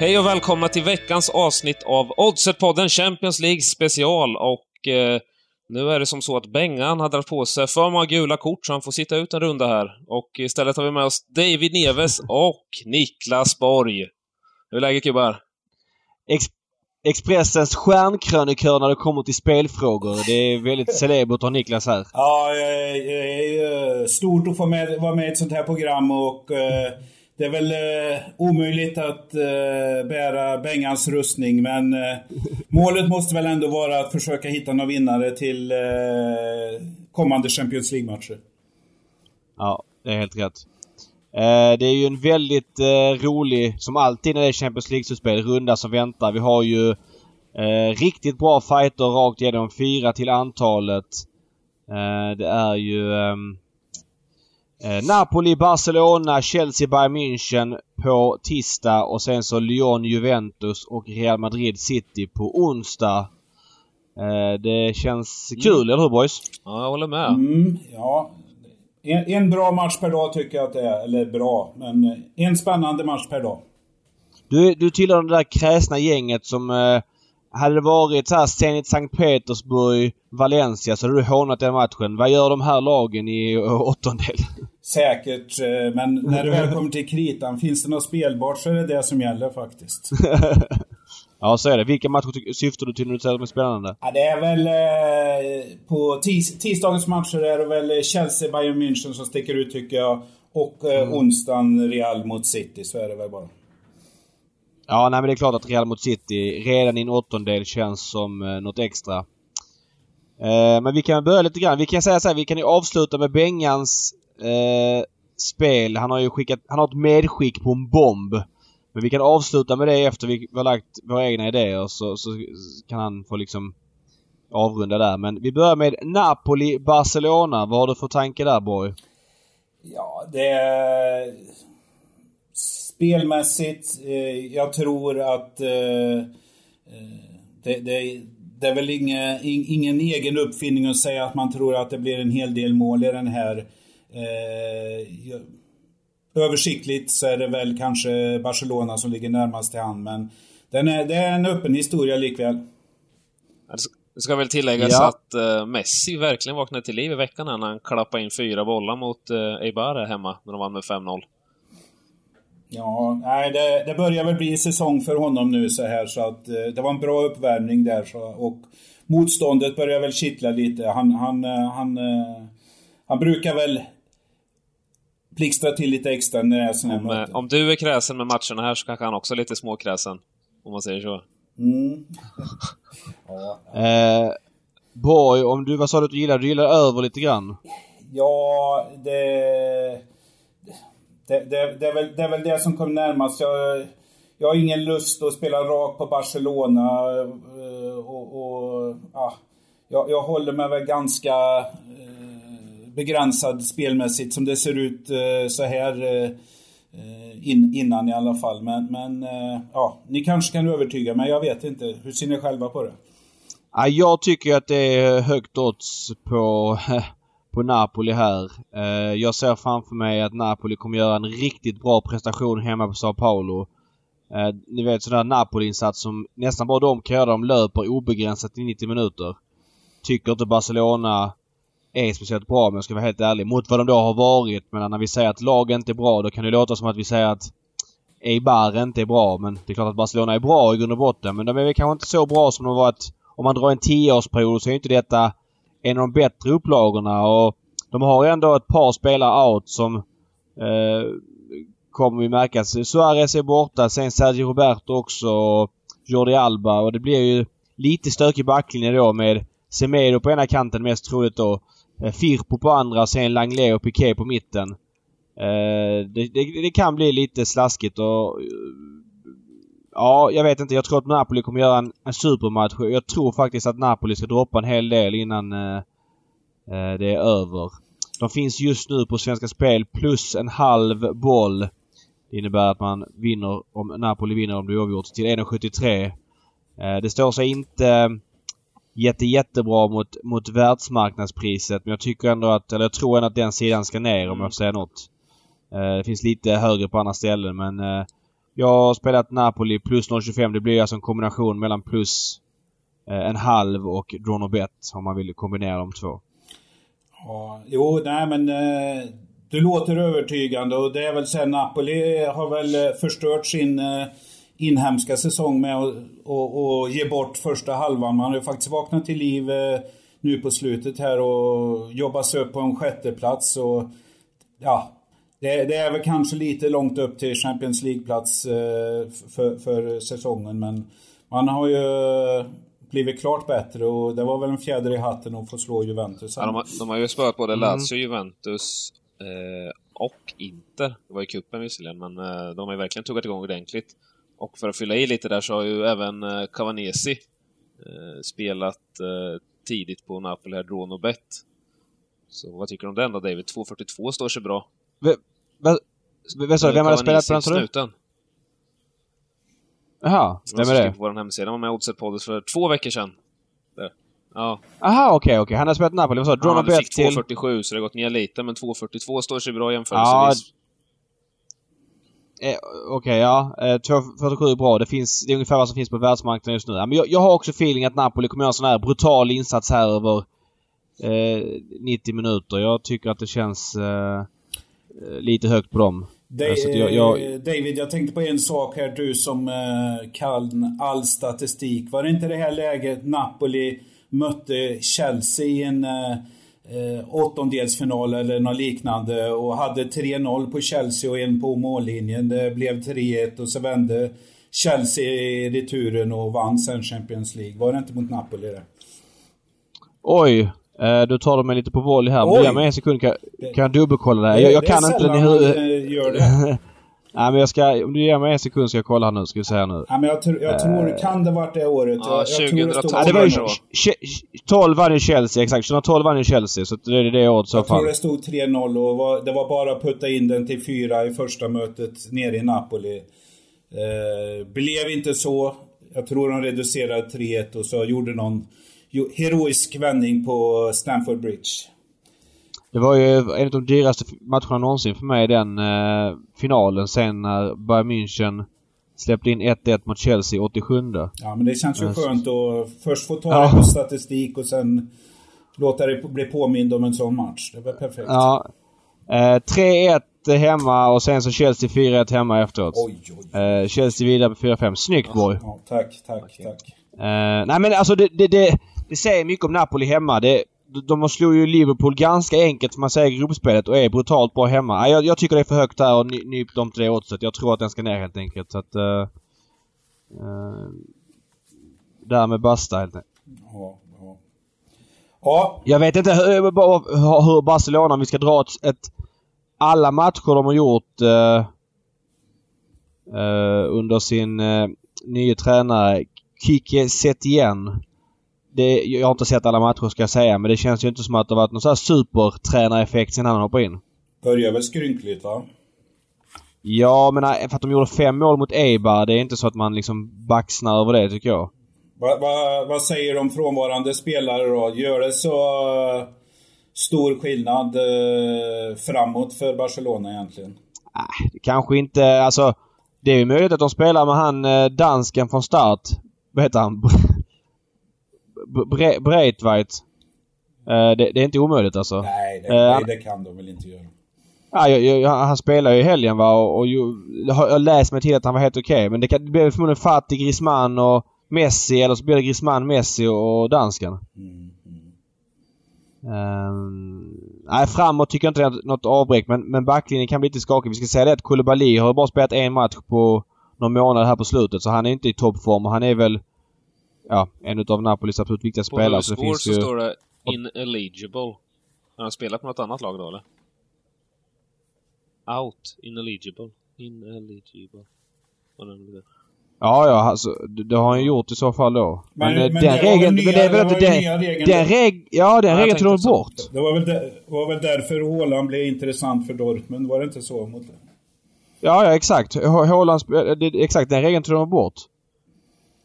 Hej och välkomna till veckans avsnitt av Oddset-podden Champions League special och eh, nu är det som så att Bengan har dragit på sig för många gula kort så han får sitta ut en runda här. Och istället har vi med oss David Neves och Niklas Borg. Hur är läget gubbar? Ex Expressens stjärnkrönikör när det kommer till spelfrågor. Det är väldigt celebert att ha Niklas här. Ja, det är stort att få med, vara med i ett sånt här program och eh, det är väl eh, omöjligt att eh, bära Bengans rustning men eh, målet måste väl ändå vara att försöka hitta några vinnare till eh, kommande Champions League-matcher. Ja, det är helt rätt. Eh, det är ju en väldigt eh, rolig, som alltid när det är Champions League-slutspel, runda som väntar. Vi har ju eh, riktigt bra fighter rakt igenom. Fyra till antalet. Eh, det är ju Eh, Napoli, Barcelona, Chelsea, Bayern München på tisdag och sen så Lyon, Juventus och Real Madrid City på onsdag. Eh, det känns kul, mm. eller hur boys? Ja, jag håller med. Mm, ja. En, en, bra match per dag tycker jag att det är. Eller bra, men en spännande match per dag. Du, du tillhör det där kräsna gänget som eh, hade det varit så här Zenit Sankt Petersburg, Valencia så hade du hånat den matchen. Vad gör de här lagen i åttondel? Säkert, eh, men när det väl kommer till kritan, finns det något spelbart så är det det som gäller faktiskt. ja, så är det. Vilka matcher syftar du till när du säger att de är spännande? Ja, det är väl... Eh, på tis tisdagens matcher är det väl Chelsea, Bayern München som sticker ut tycker jag. Och eh, mm. onsdagen Real mot City, så är det väl bara. Ja, nej men det är klart att Real mot City redan i en åttondel känns som eh, något extra. Men vi kan börja lite grann. Vi kan säga så här, vi kan ju avsluta med Bengans eh, spel. Han har ju skickat, han har ett medskick på en bomb. Men vi kan avsluta med det efter vi har lagt våra egna idéer så, så kan han få liksom avrunda där. Men vi börjar med Napoli-Barcelona. Vad har du för tanke där Borg? Ja, det är spelmässigt. Eh, jag tror att eh, eh det, det, det, är väl inga, ingen egen uppfinning att säga att man tror att det blir en hel del mål i den här. Översiktligt så är det väl kanske Barcelona som ligger närmast till hand men den är, det är en öppen historia likväl. Det ska väl tilläggas ja. att uh, Messi verkligen vaknade till liv i veckan när han klappade in fyra bollar mot uh, Eibar hemma när de vann med 5-0. Ja, nej, det, det börjar väl bli säsong för honom nu så här så att eh, det var en bra uppvärmning där så, och motståndet börjar väl kittla lite. Han, han, eh, han, eh, han brukar väl blixtra till lite extra när det är sådana om, om du är kräsen med matcherna här så kanske han också är lite småkräsen. Om man säger så. Mm. ja. eh, Borg, om du, vad sa du att du gillar? Du gillar över lite grann? Ja, det det, det, det, är väl, det är väl det som kommer närmast. Jag, jag har ingen lust att spela rakt på Barcelona. Eh, och, och ja, jag, jag håller mig väl ganska begränsad spelmässigt som det ser ut eh, så här eh, in, innan i alla fall. Men, men eh, ja, ni kanske kan övertyga mig. Jag vet inte. Hur ser ni själva på det? Ja, jag tycker att det är högt odds på på Napoli här. Eh, jag ser framför mig att Napoli kommer göra en riktigt bra prestation hemma på Sao Paulo. Eh, ni vet sån där Napoli-insats som nästan bara de kan göra. De löper obegränsat i 90 minuter. Tycker inte Barcelona är speciellt bra om jag ska vara helt ärlig. Mot vad de då har varit. Men när vi säger att lag inte är bra då kan det låta som att vi säger att Eibar inte är bra. Men det är klart att Barcelona är bra i grund och botten. Men de är väl kanske inte så bra som de har varit. Om man drar en tioårsperiod så är inte detta en av de bättre upplagorna och de har ändå ett par spelare out som eh, kommer vi märkas. Suarez är borta, sen Sergio Roberto också och Jordi Alba och det blir ju lite stökig backlinje då med Semedo på ena kanten mest troligt då. Eh, Firpo på andra, sen Langley och Piqué på mitten. Eh, det, det, det, kan bli lite slaskigt och eh, Ja, jag vet inte. Jag tror att Napoli kommer göra en, en supermatch. Jag tror faktiskt att Napoli ska droppa en hel del innan eh, eh, det är över. De finns just nu på Svenska Spel plus en halv boll. Det innebär att man vinner om Napoli vinner om det är oavgjort till 1,73. Eh, det står sig inte jätte jättebra mot, mot världsmarknadspriset men jag tycker ändå att, eller jag tror ändå att den sidan ska ner om jag får säga något. Eh, det finns lite högre på andra ställen men eh, Jag har spelat Napoli plus 0,25. Det blir alltså en kombination mellan plus eh, en halv och drawn och bet om man vill kombinera de två. Ja, jo, nej men eh, du låter övertygande och det är väl sen Napoli har väl eh, förstört sin eh, inhemska säsong med att och, och ge bort första halvan. Man har ju faktiskt vaknat till liv eh, nu på slutet här och jobbat sig upp på en sjätteplats. Och, ja, det, det, är väl kanske lite långt upp till Champions League-plats eh, för, för säsongen men man har ju blivit klart bättre och det var väl en fjäder i hatten att få slå Juventus. Ja, de, har, de har ju spöat både mm. Lazio, Juventus eh, och Inter. Det var i kuppen visserligen, men eh, de har ju verkligen tuggat igång ordentligt. Och för att fylla i lite där så har ju även eh, Cavanesi eh, spelat eh, tidigt på Napoli här, Drono Bet. Så vad tycker du om den då David? 2.42 står sig bra. V sa du? Vem hade spelat på den sa du? Jaha, vem är det? på vår hemsida. Han var med i Oddset Podden för två veckor sedan. Där. Ja. Aha, okej, okay, okej. Okay. Han har spelat Napoli. Vad sa du? Ja, han fick 2.47 så det har gått ner lite, men 2.42 står sig bra jämförelsevis. Ja. Eh, okej, okay, ja. Eh, 2.47 är bra. Det, finns, det är ungefär vad som finns på världsmarknaden just nu. Ja, men jag, jag har också feeling att Napoli kommer göra en sån här brutal insats här över eh, 90 minuter. Jag tycker att det känns eh, eh lite högt på dem. Da alltså, jag, jag... David, jag tänkte på en sak här. Du som eh, kan all statistik. Var det inte det här läget Napoli mötte Chelsea i en eh, eh åttondelsfinal eller något liknande och hade 3-0 på Chelsea och en på mållinjen. Det blev 3-1 och så vände Chelsea i returen och vann sen Champions League. Var det inte mot Napoli det? Oj, Uh, du tar mig lite på volley här. Oj. Mig en sekund kan, kan jag dubbelkolla det. Jag, jag det kan inte den i huvudet. Eh, det. Nej men jag ska, om du ger mig en sekund ska jag kolla här nu, ska vi här nu. Nej men jag, tr jag tror, uh, kan det varit det året? Ja, jag, 2012. Ja, det var ju 12 vann ju Chelsea, exakt. 2012 vann ju Chelsea, så det är det året så fall. Jag tror det stod 3-0 och var, det var bara att putta in den till 4 i första mötet nere i Napoli. Uh, blev inte så. Jag tror de reducerade 3-1 och så gjorde någon heroisk vändning på Stamford Bridge. Det var ju en av de dyraste matcherna någonsin för mig den eh, finalen sen när Bayern München släppte in 1-1 mot Chelsea 87. Ja men det känns ju uh, skönt att först få ta ja. statistik och sen låta det bli påmind om en sån match. Det var perfekt. Ja. Eh, 3-1 hemma och sen så Chelsea 4-1 hemma efteråt. Oj, oj. Eh, Chelsea vidare på 4-5. Snyggt boy! Ja, tack, tack, tack. Eh, nej men alltså det, det, det det säger mycket om Napoli hemma. Det, de slog ju Liverpool ganska enkelt får man säga i gruppspelet och är brutalt bra hemma. Jag, jag tycker det är för högt där och nyp dem till det oddset. Jag tror att den ska ner helt enkelt. Så att... Uh, uh, därmed basta helt enkelt. Ja, ja. ja. Jag vet inte hur, hur Barcelona, om vi ska dra ett, ett alla matcher de har gjort uh, under sin uh, nya tränare Kike Setien det, jag har inte sett alla matcher ska jag säga, men det känns ju inte som att det har varit någon sån här supertränareffekt sen han hoppade in. Börjar väl skrynkligt va? Ja, men för att de gjorde fem mål mot Eibar, det är inte så att man liksom baxnar över det tycker jag. Vad va, va säger de frånvarande spelare då? Gör det så uh, stor skillnad uh, framåt för Barcelona egentligen? Nej, kanske inte. Alltså, det är ju möjligt att de spelar med han uh, dansken från start. Vad heter han? Bre Breitveit. Uh, det, det, är inte omöjligt alltså. Nej, det, uh, det kan de väl inte göra. Ja, jag, jag, han spelade ju i helgen va och, och ju, jag har läst mig till att han var helt okej. Okay. Men det, kan, det blir förmodligen Fati, Griezmann och Messi eller så blir det Griezmann, Messi och, dansken. Mm. Um, nej, framåt tycker jag inte det är något avbräck men, men backlinjen kan bli lite skakig. Vi ska säga det att Koulibaly har bara spelat en match på någon månad här på slutet så han är inte i toppform och han är väl ja, en av Napolis absolut viktigaste spelare. På så, det finns så ju... står det ineligible. Har han spelat på något annat lag då eller? Out. Ineligible. Ineligible. Ja, ja, alltså, det har han gjort i så fall då. Men, men, men den regeln... Men det är väl inte den... Den regeln... Ja, den regeln tog de bort. Det var väl, där, var väl därför Håland blev intressant för Dortmund. Var det inte så? Mot det? Ja, ja exakt. Håland... Exakt, den regeln tog de bort.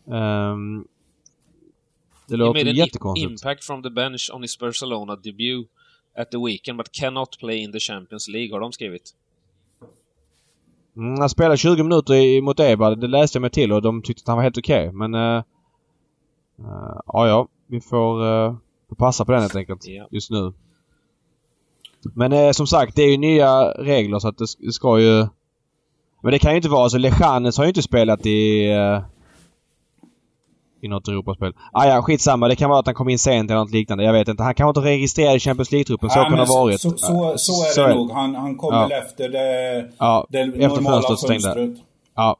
Um, det låter jättekonstigt. impact from the bench on his Barcelona debut at the weekend but cannot play in the Champions League, har de skrivit. Mm, han spelade 20 minuter i, mot Eber. Det läste jag mig till och de tyckte att han var helt okej. Okay. Men... Uh, uh, ja, ja. Vi får, uh, får passa på den helt enkelt. Yeah. Just nu. Men uh, som sagt, det är ju nya regler så att det, ska ju... Men det kan ju inte vara så. Lechanes har ju inte spelat i... Uh, i något Europaspel. Ah, ja, skitsamma. Det kan vara att han kom in sent eller något liknande. Jag vet inte. Han kan inte registrerad i Champions League-truppen. Så ja, kan det ha varit. Så, så, så, är så det är... nog. Han, han kom ja. väl efter det, ja, det efter normala fönstret. Ja.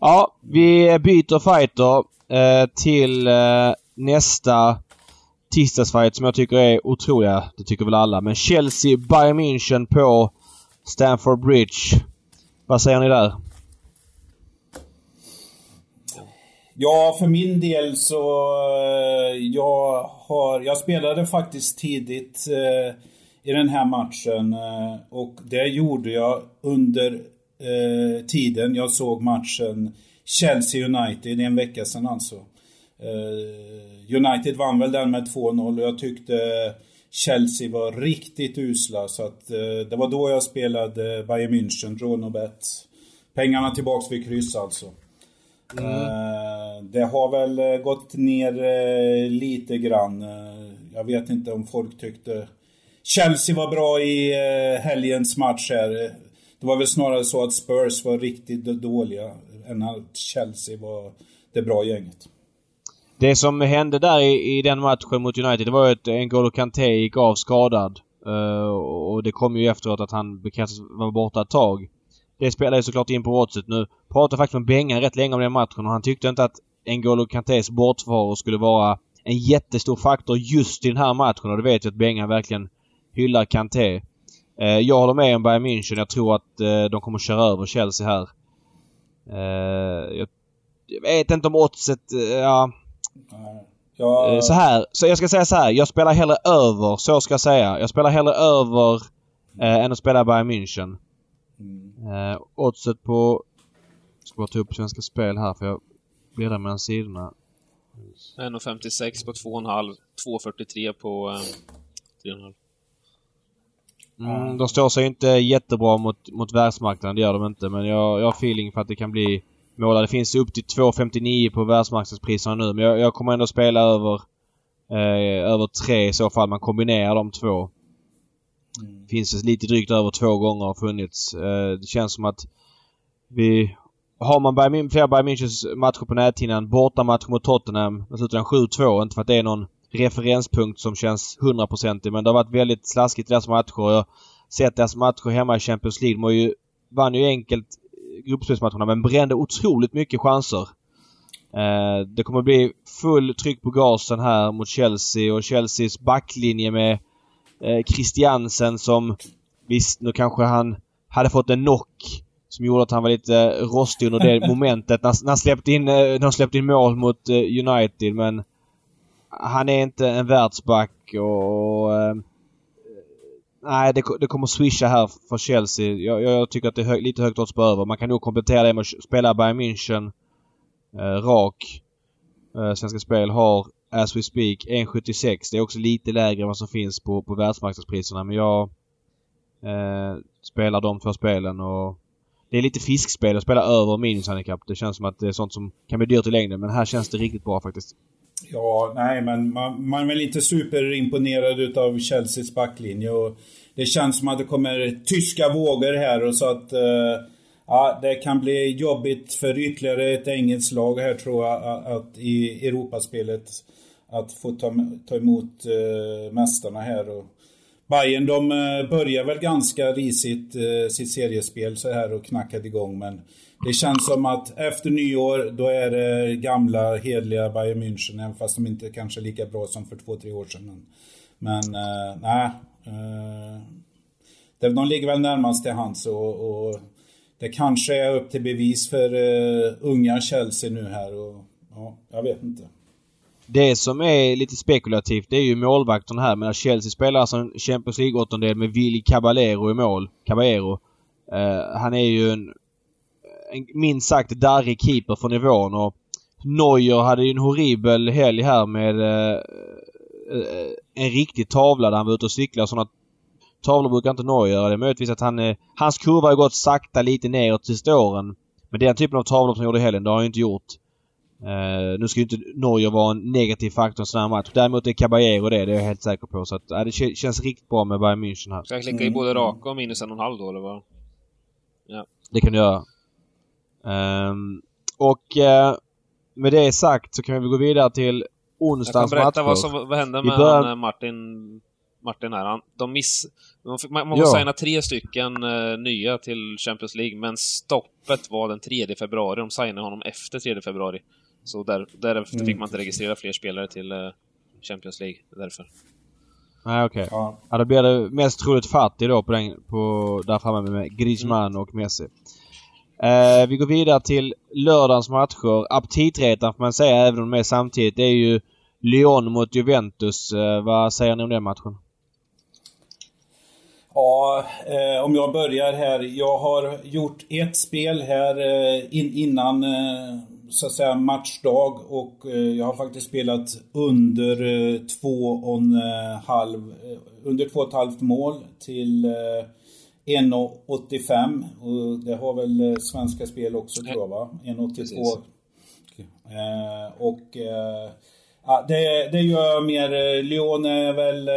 Ja, vi byter fighter eh, till eh, nästa tisdagsfight som jag tycker är otroliga. Det tycker väl alla. Men Chelsea, Bayern München på Stamford Bridge. Vad säger ni där? Ja, för min del så... Eh, jag, har, jag spelade faktiskt tidigt eh, i den här matchen eh, och det gjorde jag under eh, tiden jag såg matchen Chelsea United, en vecka sedan alltså. Eh, United vann väl den med 2-0 och jag tyckte Chelsea var riktigt usla så att eh, det var då jag spelade Bayern München, Ronobet. Pengarna tillbaks vid kryss alltså. Mm. Det har väl eh, gått ner eh, lite grann. Eh, jag vet inte om folk tyckte Chelsea var bra i helgens match här. Det var väl snarare så att Spurs var riktigt dåliga än att Chelsea var det bra gänget. Det som hände där i, i den matchen mot United, det var ju att N'Golo Kanté gick av skadad. Uh, och det kom ju efteråt att han bekräftades vara borta ett tag. Det spelar ju såklart in på oddset. Nu pratade faktiskt med Bengan rätt länge om den matchen och han tyckte inte att N'Golo Kantés bortfaro skulle vara en jättestor faktor just i den här matchen och det vet jag att Bengan verkligen hyllar Kanté. Eh, jag håller med om Bayern München. Jag tror att eh, de kommer köra över Chelsea här. Eh, jag, jag, vet inte om oddset... ja. Ja. Så här. Så jag ska säga så här. Jag spelar hellre över. Så ska jag säga. Jag spelar hellre över eh, än att spela Bayern München. Mm. Eh, oddset på... Jag ska bara ta upp Svenska Spel här för jag blir där mellan sidorna. 1,56 på 2,5. 2,43 på eh, 3,5. Mm, de står sig inte jättebra mot, mot världsmarknaden, det gör de inte. Men jag, jag har feeling för att det kan bli målar. Det finns upp till 2,59 på världsmarknadspriserna nu. Men jag, jag kommer ändå spela över, eh, över 3 i så fall. Man kombinerar de två. Mm. Finns lite drygt över två gånger har funnits. Eh, det känns som att vi... Har man Bayern, flera Bayern Münchens matcher på näthinnan, bortamatch mot Tottenham, då slutar 7-2. Inte för att det är någon referenspunkt som känns hundraprocentig men det har varit väldigt slaskigt i deras matcher. Jag har sett deras matcher hemma i Champions League. De ju, vann ju enkelt gruppspelsmatcherna men brände otroligt mycket chanser. Eh, det kommer bli full tryck på gasen här mot Chelsea och Chelseas backlinje med eh, Christiansen som visst, nu kanske han hade fått en knock som gjorde att han var lite rostig under det momentet när, när, han släppte in, eh, när han släppte in mål mot eh, United men han är inte en världsback och, och eh, Nej, det, det, kommer swisha här för Chelsea. Jag, jag tycker att det är hö, lite högt odds på över. Man kan nog komplettera det med att spela Bayern München eh, rak. Eh, Svenska Spel har as we speak 1,76. Det är också lite lägre än vad som finns på, på världsmarknadspriserna men jag eh, spelar de två spelen och det är lite fiskspel att spela över minushandikapp. Det känns som att det är sånt som kan bli dyrt i längden men här känns det riktigt bra faktiskt. Ja, nej men man, man är väl inte superimponerad utav Chelseas backlinje och det känns som att det kommer tyska vågor här och så att uh, Ja, det kan bli jobbigt för ytterligare ett engelskt lag här tror jag att i Europaspelet att få ta, ta emot uh, mästarna här. Och Bayern de eh, börjar väl ganska risigt eh, sitt seriespel så här och knackade igång men det känns som att efter nyår då är det gamla hedliga Bayern München även fast de inte kanske är lika bra som för två, tre år sedan. Men, men eh, nej. De ligger väl närmast till hands och, och det kanske är upp till bevis för uh, unga Chelsea nu här och ja, jag vet inte. Det som är lite spekulativt det är ju målvakten här. Men Chelsea spelar alltså en Champions League-åttondel med Willy Caballero i mål. Caballero. Uh, han är ju en, en minst sagt darrig keeper för nivån och Neuer hade ju en horribel helg här med uh, en riktig tavla där han var ute och cyklade sådana tavlor brukar inte Neuer göra. Det är möjligtvis att han... Eh, hans kurva har gått sakta lite neråt sista åren. Men den typen av tavlor som han gjorde i helgen, det har han ju inte gjort. Uh, nu ska ju inte Norge vara en negativ faktor i en sån här match. Däremot är Caballero det, det är jag helt säker på. Så att, uh, det känns riktigt bra med Bayern München här. Ska jag klicka i både raka och minus en och en halv då, eller vad? Ja. Det kan du göra. Um, och uh, med det sagt så kan vi gå vidare till onsdagens matcher. Jag kan berätta vad som vad hände med börjar... Martin, Martin här. Han, de miss, man, fick, man måste ja. signa tre stycken uh, nya till Champions League, men stoppet var den 3 februari. De signade honom efter 3 februari. Så där, därefter mm. fick man inte registrera fler spelare till uh, Champions League. Därför. Nej okej. Okay. Ja. ja, då blir det mest troligt Fattig då på, den, på där framme med Griezmann mm. och Messi. Eh, vi går vidare till lördagens matcher. Aptitretaren får man säga, även om de är samtidigt. Det är ju Lyon mot Juventus. Eh, vad säger ni om den matchen? Ja, eh, om jag börjar här. Jag har gjort ett spel här eh, in, innan eh, så att säga matchdag och eh, jag har faktiskt spelat under två och en halv, under två och ett halvt mål till 1,85 och det har väl Svenska Spel också tror jag va? 1,82. Eh, och eh, ja, det, det gör mer, Lyon är väl,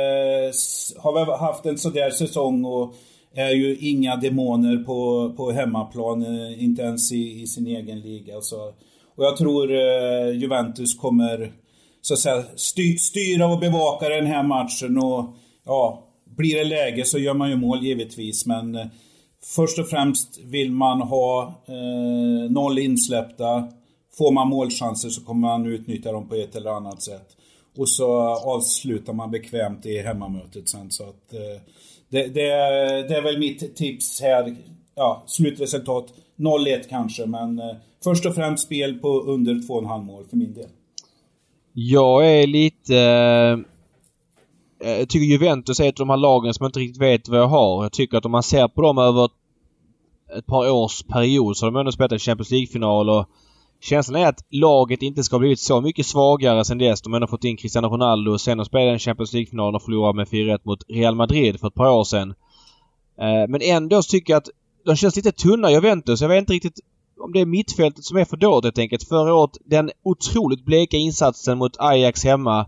har väl haft en sådär säsong och är ju inga demoner på, på hemmaplan, inte ens i, i sin egen liga. Så och jag tror eh, Juventus kommer så att säga sty styra och bevaka den här matchen och ja, blir det läge så gör man ju mål givetvis men eh, först och främst vill man ha eh, noll insläppta. Får man målchanser så kommer man utnyttja dem på ett eller annat sätt. Och så avslutar man bekvämt i hemmamötet sen så att eh, det, det, det är väl mitt tips här. Ja, slutresultat 0-1 kanske men eh, först och främst spel på under 2,5 mål för min del. Jag är lite... Eh, jag tycker Juventus är ett av de här lagen som jag inte riktigt vet vad jag har. Jag tycker att om man ser på dem över ett par års period så har de ändå spelat en Champions League-final och känslan är att laget inte ska ha blivit så mycket svagare sen dess. De har ändå fått in Cristiano Ronaldo och sen de spelade en Champions League-final och förlorade med 4-1 mot Real Madrid för ett par år sedan. Eh, men ändå så tycker jag att de känns lite tunna Juventus. Jag vet inte riktigt om det är mittfältet som är för dåligt helt enkelt. Förra året, den otroligt bleka insatsen mot Ajax hemma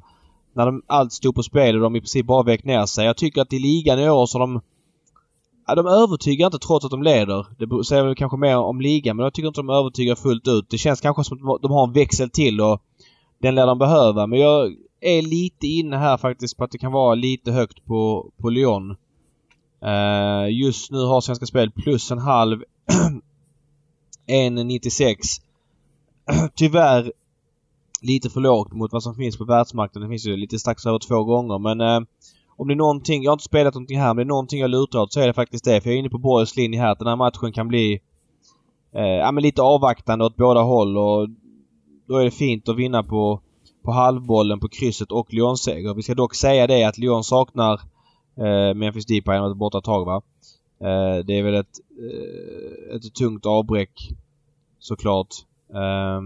när de allt stod på spel och de i princip bara vek ner sig. Jag tycker att i ligan i år så de... Ja, de övertygar inte trots att de leder. Det säger väl kanske mer om ligan men jag tycker inte de övertygar fullt ut. Det känns kanske som att de har en växel till och den lär de behöva. Men jag är lite inne här faktiskt på att det kan vara lite högt på, på Lyon. Uh, just nu har Svenska Spel plus en halv 1,96. Tyvärr lite för lågt mot vad som finns på världsmarknaden. Det finns ju lite strax över två gånger men eh, om det är någonting, jag har inte spelat någonting här, men det är någonting jag lutar åt så är det faktiskt det. För jag är inne på Borgs linje här att den här matchen kan bli eh, ja, men lite avvaktande åt båda håll och då är det fint att vinna på, på halvbollen, på krysset och Lyon-seger. Vi ska dock säga det att Lyon saknar eh, Memphis Depay har varit borta ett tag va. Eh, det är väl ett, eh, ett tungt avbräck såklart. Eh,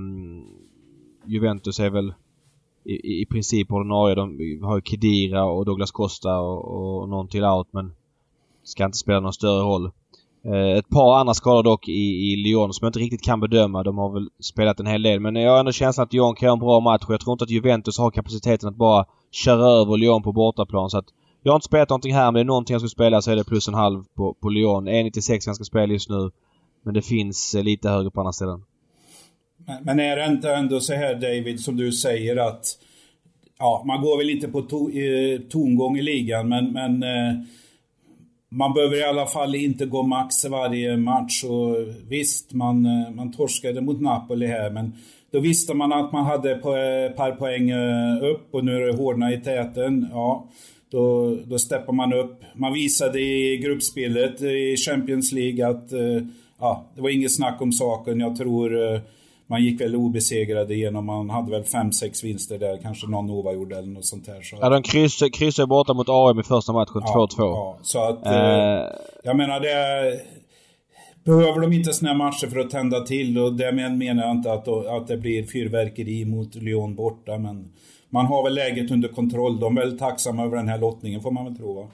Juventus är väl i, i princip ordinarie. De har ju Kedira och Douglas Costa och, och någon till out men ska inte spela någon större roll. Eh, ett par andra skador dock i, i Lyon som jag inte riktigt kan bedöma. De har väl spelat en hel del men jag har ändå känslan att Lyon kan göra en bra match och jag tror inte att Juventus har kapaciteten att bara köra över Lyon på bortaplan så att jag har inte spelat någonting här men det är någonting jag ska spela så är det plus en halv på, på Lyon. E 1,96 ganska spel just nu. Men det finns eh, lite högre på andra ställen. Men, men är det inte ändå så här David, som du säger att Ja, man går väl inte på to, eh, tongång i ligan men, men eh, man behöver i alla fall inte gå max varje match. Och visst, man, eh, man torskade mot Napoli här men då visste man att man hade ett par eh, poäng eh, upp och nu är det hårdna i täten. Ja, då, då steppar man upp. Man visade i gruppspelet i Champions League att eh, ja, det var inget snack om saken. Jag tror eh, man gick väl obesegrade genom, man hade väl 5-6 vinster där, kanske någon oavgjord eller något sånt där. Så. Ja, de kryssade kryss borta mot AM i första matchen, 2-2. Ja, ja, så att, uh... jag menar det behöver de inte såna här matcher för att tända till och därmed menar jag inte att, att det blir fyrverkeri mot Lyon borta men man har väl läget under kontroll. De är väl tacksamma över den här lottningen får man väl tro va?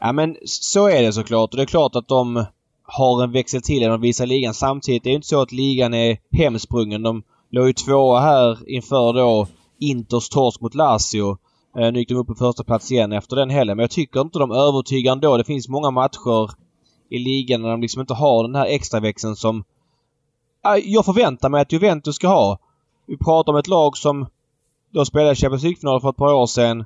Ja men så är det såklart och det är klart att de har en växel till än de visar ligan. Samtidigt är det inte så att ligan är hemsprungen. De låg ju tvåa här inför då Inters torsk mot Lazio. Eh, nu gick de upp på första plats igen efter den helgen. Men jag tycker inte de övertygar ändå. Det finns många matcher i ligan när de liksom inte har den här extra växeln som jag förväntar mig att Juventus ska ha. Vi pratar om ett lag som de spelade Champions League-final för ett par år sedan.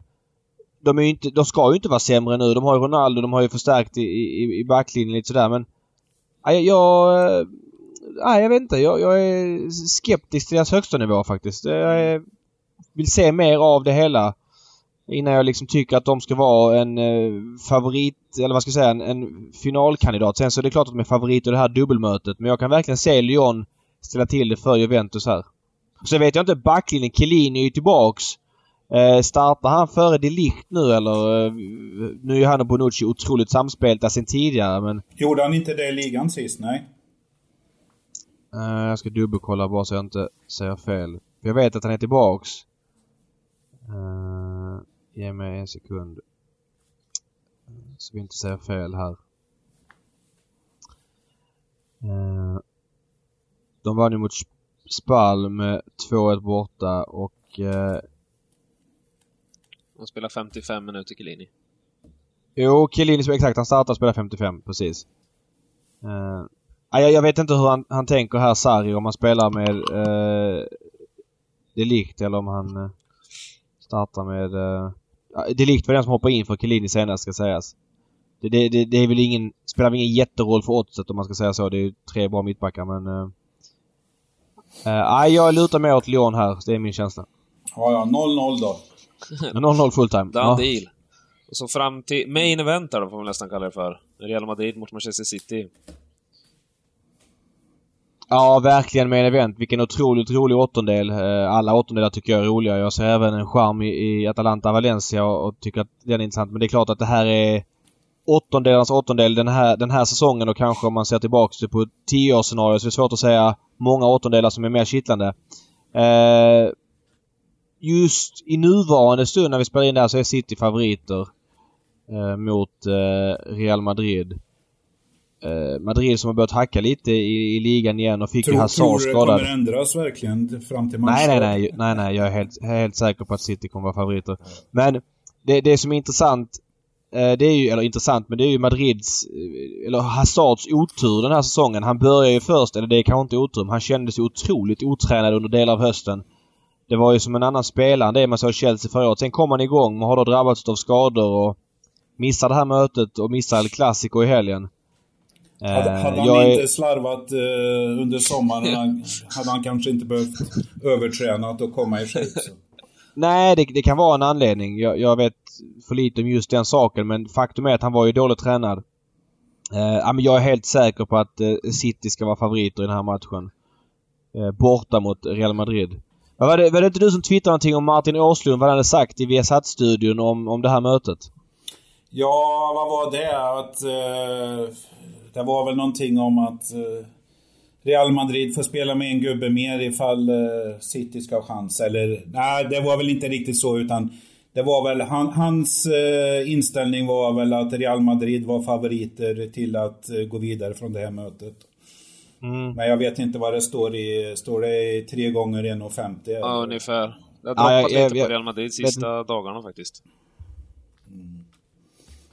De, är inte, de ska ju inte vara sämre nu. De har ju Ronaldo, de har ju förstärkt i, i, i backlinjen lite sådär men... Nej, jag... Eh, Nej, jag vet inte. Jag, jag, är skeptisk till deras högsta nivå faktiskt. Jag vill se mer av det hela. Innan jag liksom tycker att de ska vara en eh, favorit, eller vad ska jag säga, en, en, finalkandidat. Sen så är det klart att de är favorit i det här dubbelmötet. Men jag kan verkligen se Lyon ställa till det för Juventus här. Så vet jag inte, backlinjen, Chiellini är ju tillbaks. Eh, startar han före Delict nu eller? Eh, nu är han och Bonucci otroligt samspelta sen tidigare men... Gjorde han inte det i ligan sist? Nej. Eh, jag ska dubbelkolla bara så jag inte säger fel. Jag vet att han är tillbaks. Uh, ge mig en sekund. Så vi inte säger fel här. Uh, de vann ju mot Spal med 2-1 borta och... Uh, han spelar 55 minuter Chiellini. Jo, Chiellini exakt. Han startar och spelar 55, precis. Uh, jag, jag vet inte hur han, han tänker här, Sarri, om han spelar med uh, Delikt eller om han uh, startar med... Uh, Delikt var den som hoppade in för Chiellini senast ska sägas. Det, det, det, det är väl ingen... Spelar väl ingen jätteroll för oddset om man ska säga så. Det är ju tre bra mittbackar men... Uh, uh, jag lutar mer åt Lyon här. Det är min känsla. Ja, ja. 0-0 då. 0-0 fulltime. Done ja. deal. Och så fram till main event då, får man nästan kalla det för. Real Madrid mot Manchester City. Ja, verkligen en event. Vilken otroligt rolig åttondel. Eh, alla åttondelar tycker jag är roliga. Jag ser även en charm i, i Atalanta Valencia och, och, tycker att den är intressant. Men det är klart att det här är åttondelarnas åttondel den här, den här säsongen och kanske om man ser tillbaka på ett tioårsscenario så är det svårt att säga många åttondelar som är mer kittlande. Eh, just i nuvarande stund när vi spelar in det här så är City favoriter eh, mot eh, Real Madrid. Eh, Madrid som har börjat hacka lite i, i ligan igen och fick tror, ju Hazard skadad. Tror du det kommer ändras verkligen fram till match? Nej, nej, nej. Nej, nej. Jag är helt, helt säker på att City kommer vara favoriter. Men det, det som är intressant det är ju, eller intressant, men det är ju Madrids, eh, eller Hazards otur den här säsongen. Han börjar ju först, eller det är kanske inte otur, men han kändes ju otroligt otränad under delar av hösten. Det var ju som en annan spelare än det man såg i Chelsea förra året. Sen kom han igång och har då drabbats av skador och missar det här mötet och missar El Clasico i helgen. Hade, eh, hade han jag inte är... slarvat uh, under sommaren hade han kanske inte behövt övertränat och komma i shape. Nej, det, det, kan vara en anledning. Jag, jag, vet för lite om just den saken men faktum är att han var ju dåligt tränad. Eh, men jag är helt säker på att eh, City ska vara favoriter i den här matchen. Eh, borta mot Real Madrid. Var det, var det inte du som twittrade någonting om Martin Åslund, vad han hade sagt i Viasat-studion om, om det här mötet? Ja, vad var det? Att eh, det var väl någonting om att eh, Real Madrid får spela med en gubbe mer ifall eh, City ska ha chans. Eller nej, det var väl inte riktigt så utan det var väl han, hans eh, inställning var väl att Real Madrid var favoriter till att gå vidare från det här mötet. Mm. Men jag vet inte vad det står i. Står det i 3 gånger 1,50? Ja, ungefär. Det har droppat ja, lite på Real Madrid sista jag, dagarna faktiskt. Mm.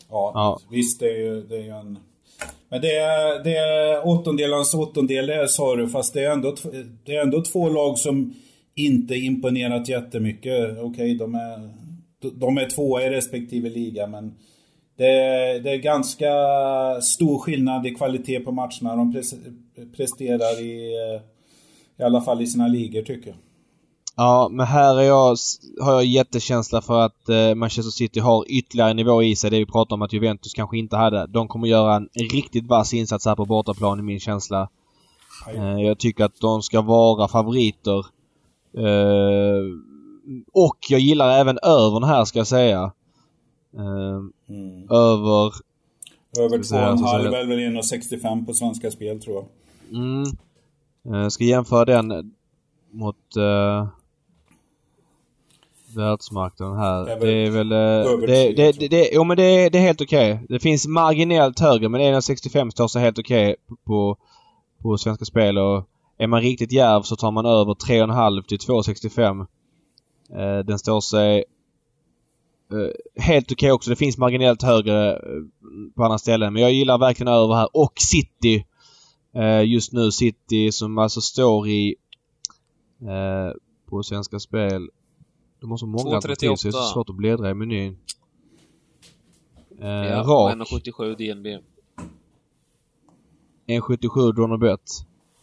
Ja, ja, visst det är ju, det är ju en men det är, det är åttondelans åttondel det sa du, fast det är, ändå, det är ändå två lag som inte imponerat jättemycket. Okej, okay, de är, de är tvåa i respektive liga, men det är, det är ganska stor skillnad i kvalitet på matcherna de presterar i, eh, i alla fall i sina ligor tycker jag. Ja, men här är jag, har jag jättekänsla för att eh, Manchester City har ytterligare nivå i sig. Det vi pratade om att Juventus kanske inte hade. De kommer göra en riktigt vass insats här på bortaplan i min känsla. Eh, jag tycker att de ska vara favoriter. Eh, och jag gillar även övern här ska jag säga. Eh, mm. Över... Över 2,5 är väl 1,65 på Svenska Spel tror jag. Mm. Jag ska jämföra den mot... Uh, världsmarknaden här. Det är väl... Det är väl eh, det, det, det, det, jo men det, det är helt okej. Okay. Det finns marginellt högre men 1,65 står sig helt okej okay på, på Svenska Spel och är man riktigt järv så tar man över 3,5 till 2,65. Eh, den står sig eh, helt okej okay också. Det finns marginellt högre på andra ställen men jag gillar verkligen över här. Och City. just nu City som alltså står i på Svenska Spel de har så många alternativ så det är så svårt att bläddra i menyn. Eh, ja, rak. 1,77 DNB. 1,77 drone bet.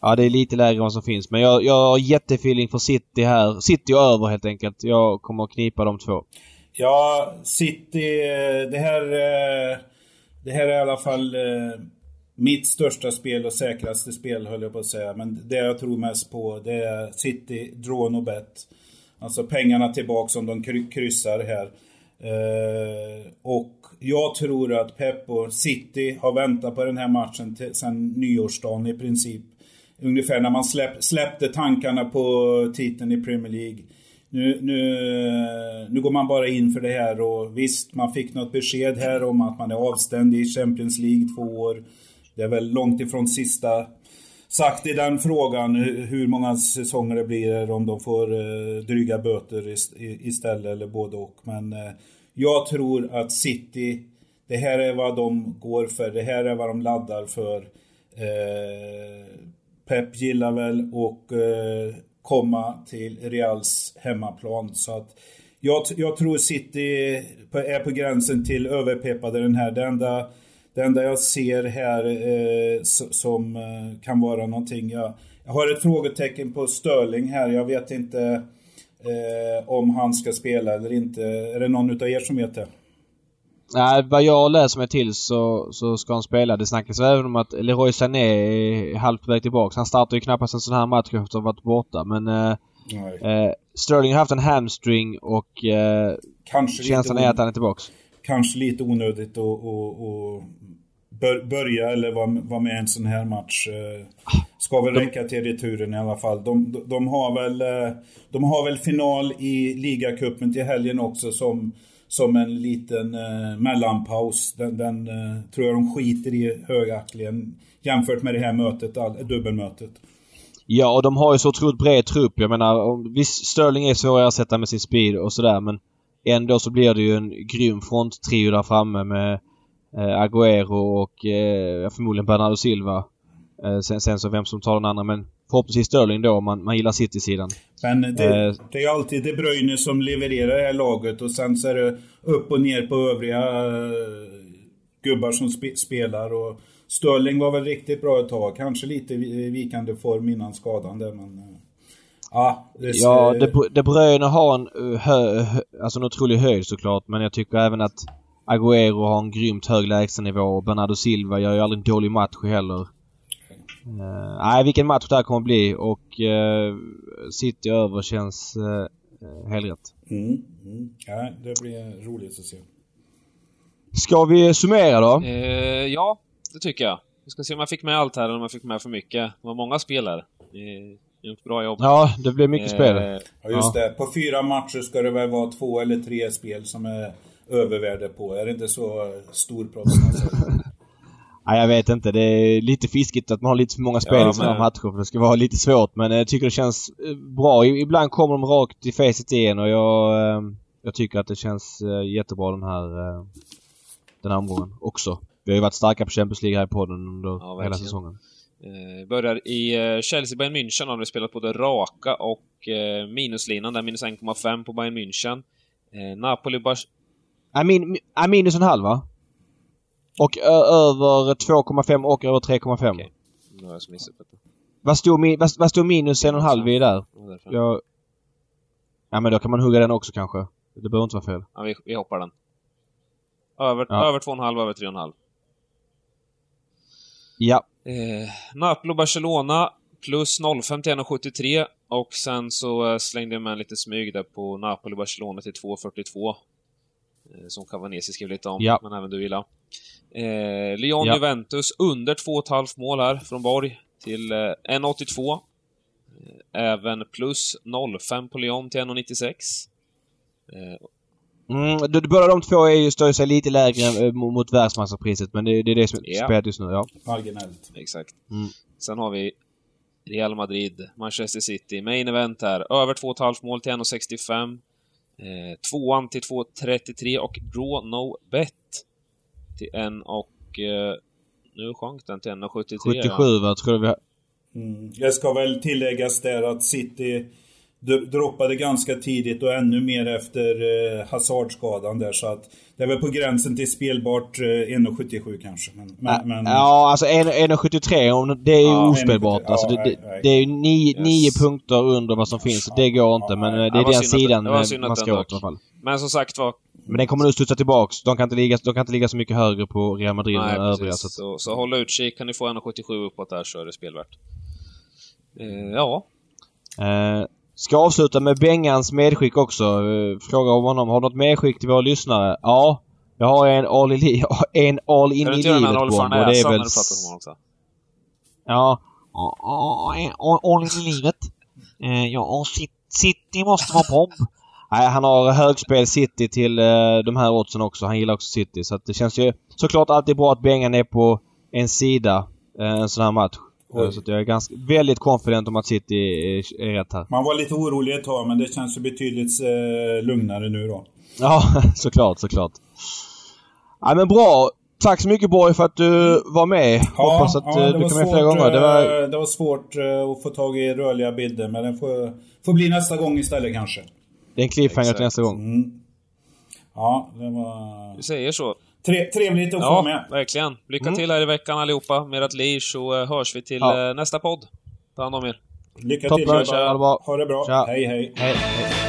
Ja, det är lite lägre än vad som finns. Men jag, jag har jättefeeling för City här. City och över helt enkelt. Jag kommer att knipa de två. Ja, City. Eh, det här... Eh, det här är i alla fall eh, mitt största spel och säkraste spel höll jag på att säga. Men det jag tror mest på det är City, drone och bet. Alltså pengarna tillbaka om de kryssar här. Eh, och jag tror att Pep och City har väntat på den här matchen till, sedan nyårsdagen i princip. Ungefär när man släpp, släppte tankarna på titeln i Premier League. Nu, nu, nu går man bara in för det här och visst, man fick något besked här om att man är avstängd i Champions League två år. Det är väl långt ifrån sista sagt i den frågan hur många säsonger det blir, om de får eh, dryga böter istället eller både och. Men eh, jag tror att City, det här är vad de går för, det här är vad de laddar för. Eh, Pep gillar väl och komma till Reals hemmaplan. Så att jag, jag tror City är på gränsen till överpeppade den här. Det enda det enda jag ser här eh, som eh, kan vara någonting. Jag, jag, har ett frågetecken på Störling här. Jag vet inte eh, om han ska spela eller inte. Är det någon utav er som vet det? Nej, vad jag läser mig till så, så ska han spela. Det snackas även om att Leroy Sané är halvt på väg tillbaka. Han startar ju knappast en sån här match efter att ha varit borta. Men eh, eh, Sterling har haft en hamstring och eh, Kanske känslan är att han är tillbaka. Kanske lite onödigt att bör, börja eller vara var med i en sån här match. Eh, ska väl räcka till returen i alla fall. De, de, de, har väl, eh, de har väl final i ligacupen till helgen också som, som en liten eh, mellanpaus. Den, den eh, tror jag de skiter i högaktligen jämfört med det här mötet, all, dubbelmötet. Ja, och de har ju så otroligt bred trupp. Jag menar, visst Sterling är svår att ersätta med sin speed och sådär men ändå så blir det ju en grym fronttrio där framme med eh, Agüero och eh, förmodligen Bernardo Silva. Eh, sen, sen så vem som tar den andra men förhoppningsvis Sterling då om man, man gillar City-sidan. Men det, eh, det är alltid De Bruyne som levererar det här laget och sen så är det upp och ner på övriga eh, gubbar som spe, spelar. Och Sterling var väl riktigt bra ett tag. Kanske lite vikande form innan skadan där men... Eh, ja, det, ja De, De Bruyne har en, hö, hö, alltså en otrolig höjd såklart men jag tycker även att Agüero har en grymt hög lägstanivå och Bernardo Silva gör ju aldrig en dålig match heller. Uh, nej, vilken match det här kommer att bli och uh, City över känns uh, helt rätt. Mm, mm. Ja, det blir roligt att se. Ska vi summera då? Uh, ja, det tycker jag. Vi ska se om jag fick med allt här eller om jag fick med för mycket. Det var många spelare. Gjort bra jobb. Ja, det blev mycket spel. Ja, just ja. det. På fyra matcher ska det väl vara två eller tre spel som är övervärde på? Är det inte så stor proffs? Nej, jag vet inte. Det är lite fiskigt att man har lite för många spel ja, i sådana matcher. För det ska vara lite svårt. Men jag tycker det känns eh, bra. Ibland kommer de rakt i facet igen och jag, eh, jag tycker att det känns eh, jättebra den här, den här omgången också. Vi har ju varit starka på Champions League här i podden under ja, hela säsongen. Eh, börjar i eh, Chelsea Bayern München har vi spelat både raka och eh, minuslinan där, minus 1,5 på Bayern München. Eh, Napoli Bar Amin, är minus en halv va? Och över 2,5 och över 3,5. Okej. Okay. Nu har jag missat detta. Vad stod, vad, vad stod minus en och en halv i där? Jag... Ja men då kan man hugga den också kanske. Det behöver inte vara fel. Ja, vi, vi hoppar den. Över, ja. över 2,5, över 3,5. Ja. Eh, Napoli Barcelona plus 0,5 till 1,73 och sen så eh, slängde jag med en liten smyg där på Napoli Barcelona till 2,42. Eh, som Cavanesi skrev lite om, ja. men även du gillar. Eh, Lyon ja. Juventus under 2,5 mål här från Borg till eh, 1,82. Eh, även plus 0,5 på Lyon till 1,96. Mm, båda de två är ju, står ju sig lite lägre eh, mot mot världsmästarpriset men det, det är det som är Ja. spelat just nu, ja. Marginellt. Exakt. Mm. Sen har vi Real Madrid, Manchester City, main event här. Över 2,5 mål till 1,65. Eh, tvåan till 2,33 och draw no bet till 1 och... Eh, nu sjönk den till 1,73. 77 va, tror vi. Mm. Jag ska väl tilläggas där att City droppade ganska tidigt och ännu mer efter eh, Hazardskadan där så att det är väl på gränsen till spelbart eh, 1,77 kanske. Men, men, men, Ja, alltså 1,73 om- det är ju Ja, ospelbart. 1,73, Alltså, det, det, det är ju nio, Yes. nio punkter under vad som finns. Det går inte. Men eh, det är den sidan det var man ska åt i alla fall. Men som sagt var... Men den kommer nu studsa tillbaks. De kan inte ligga, de kan inte ligga så mycket högre på Real Madrid Nej, än övriga. Så att, Så, så håll utkik. Kan ni få 1,77 uppåt där så är det spelvärt. Eh, ja, eh, ska avsluta med Bengans medskick också. Eh, fråga om honom. Har du något medskick till våra lyssnare? Ja. Jag har en all, i, en all in i inte göra den här livet Rolf bomb och det är väl... Ja. All in i livet. Eh, Ja, City måste vara bomb. Nej, han har högspel City till eh, de här oddsen också. Han gillar också City. Så det känns ju såklart alltid bra att Bengan är på en sida en sån här match. Oj. Så att jag är ganska, väldigt confident om att City är, är rätt här. Man var lite orolig ett tag men det känns ju betydligt eh, lugnare nu då. Ja, såklart, såklart. Ja, men bra. Tack så mycket Borg för att du var med. Hoppas att ja, eh, det du var kan med svårt, fler gånger. Det var, eh, det var svårt eh, att få tag i rörliga bilder men det får, får bli nästa gång istället kanske. det är en cliffhanger till nästa gång. Mm. Ja, det var Vi säger så. Tre, trevligt att få Ja, med. verkligen. Lycka Mm. till här i veckan allihopa med ert lir så eh, hörs vi till Ja. eh, nästa podd. Ta hand om er. Lycka Toppen, till grabbar. ha det bra. Ha det bra. Tja. Hej hej. Hej, hej.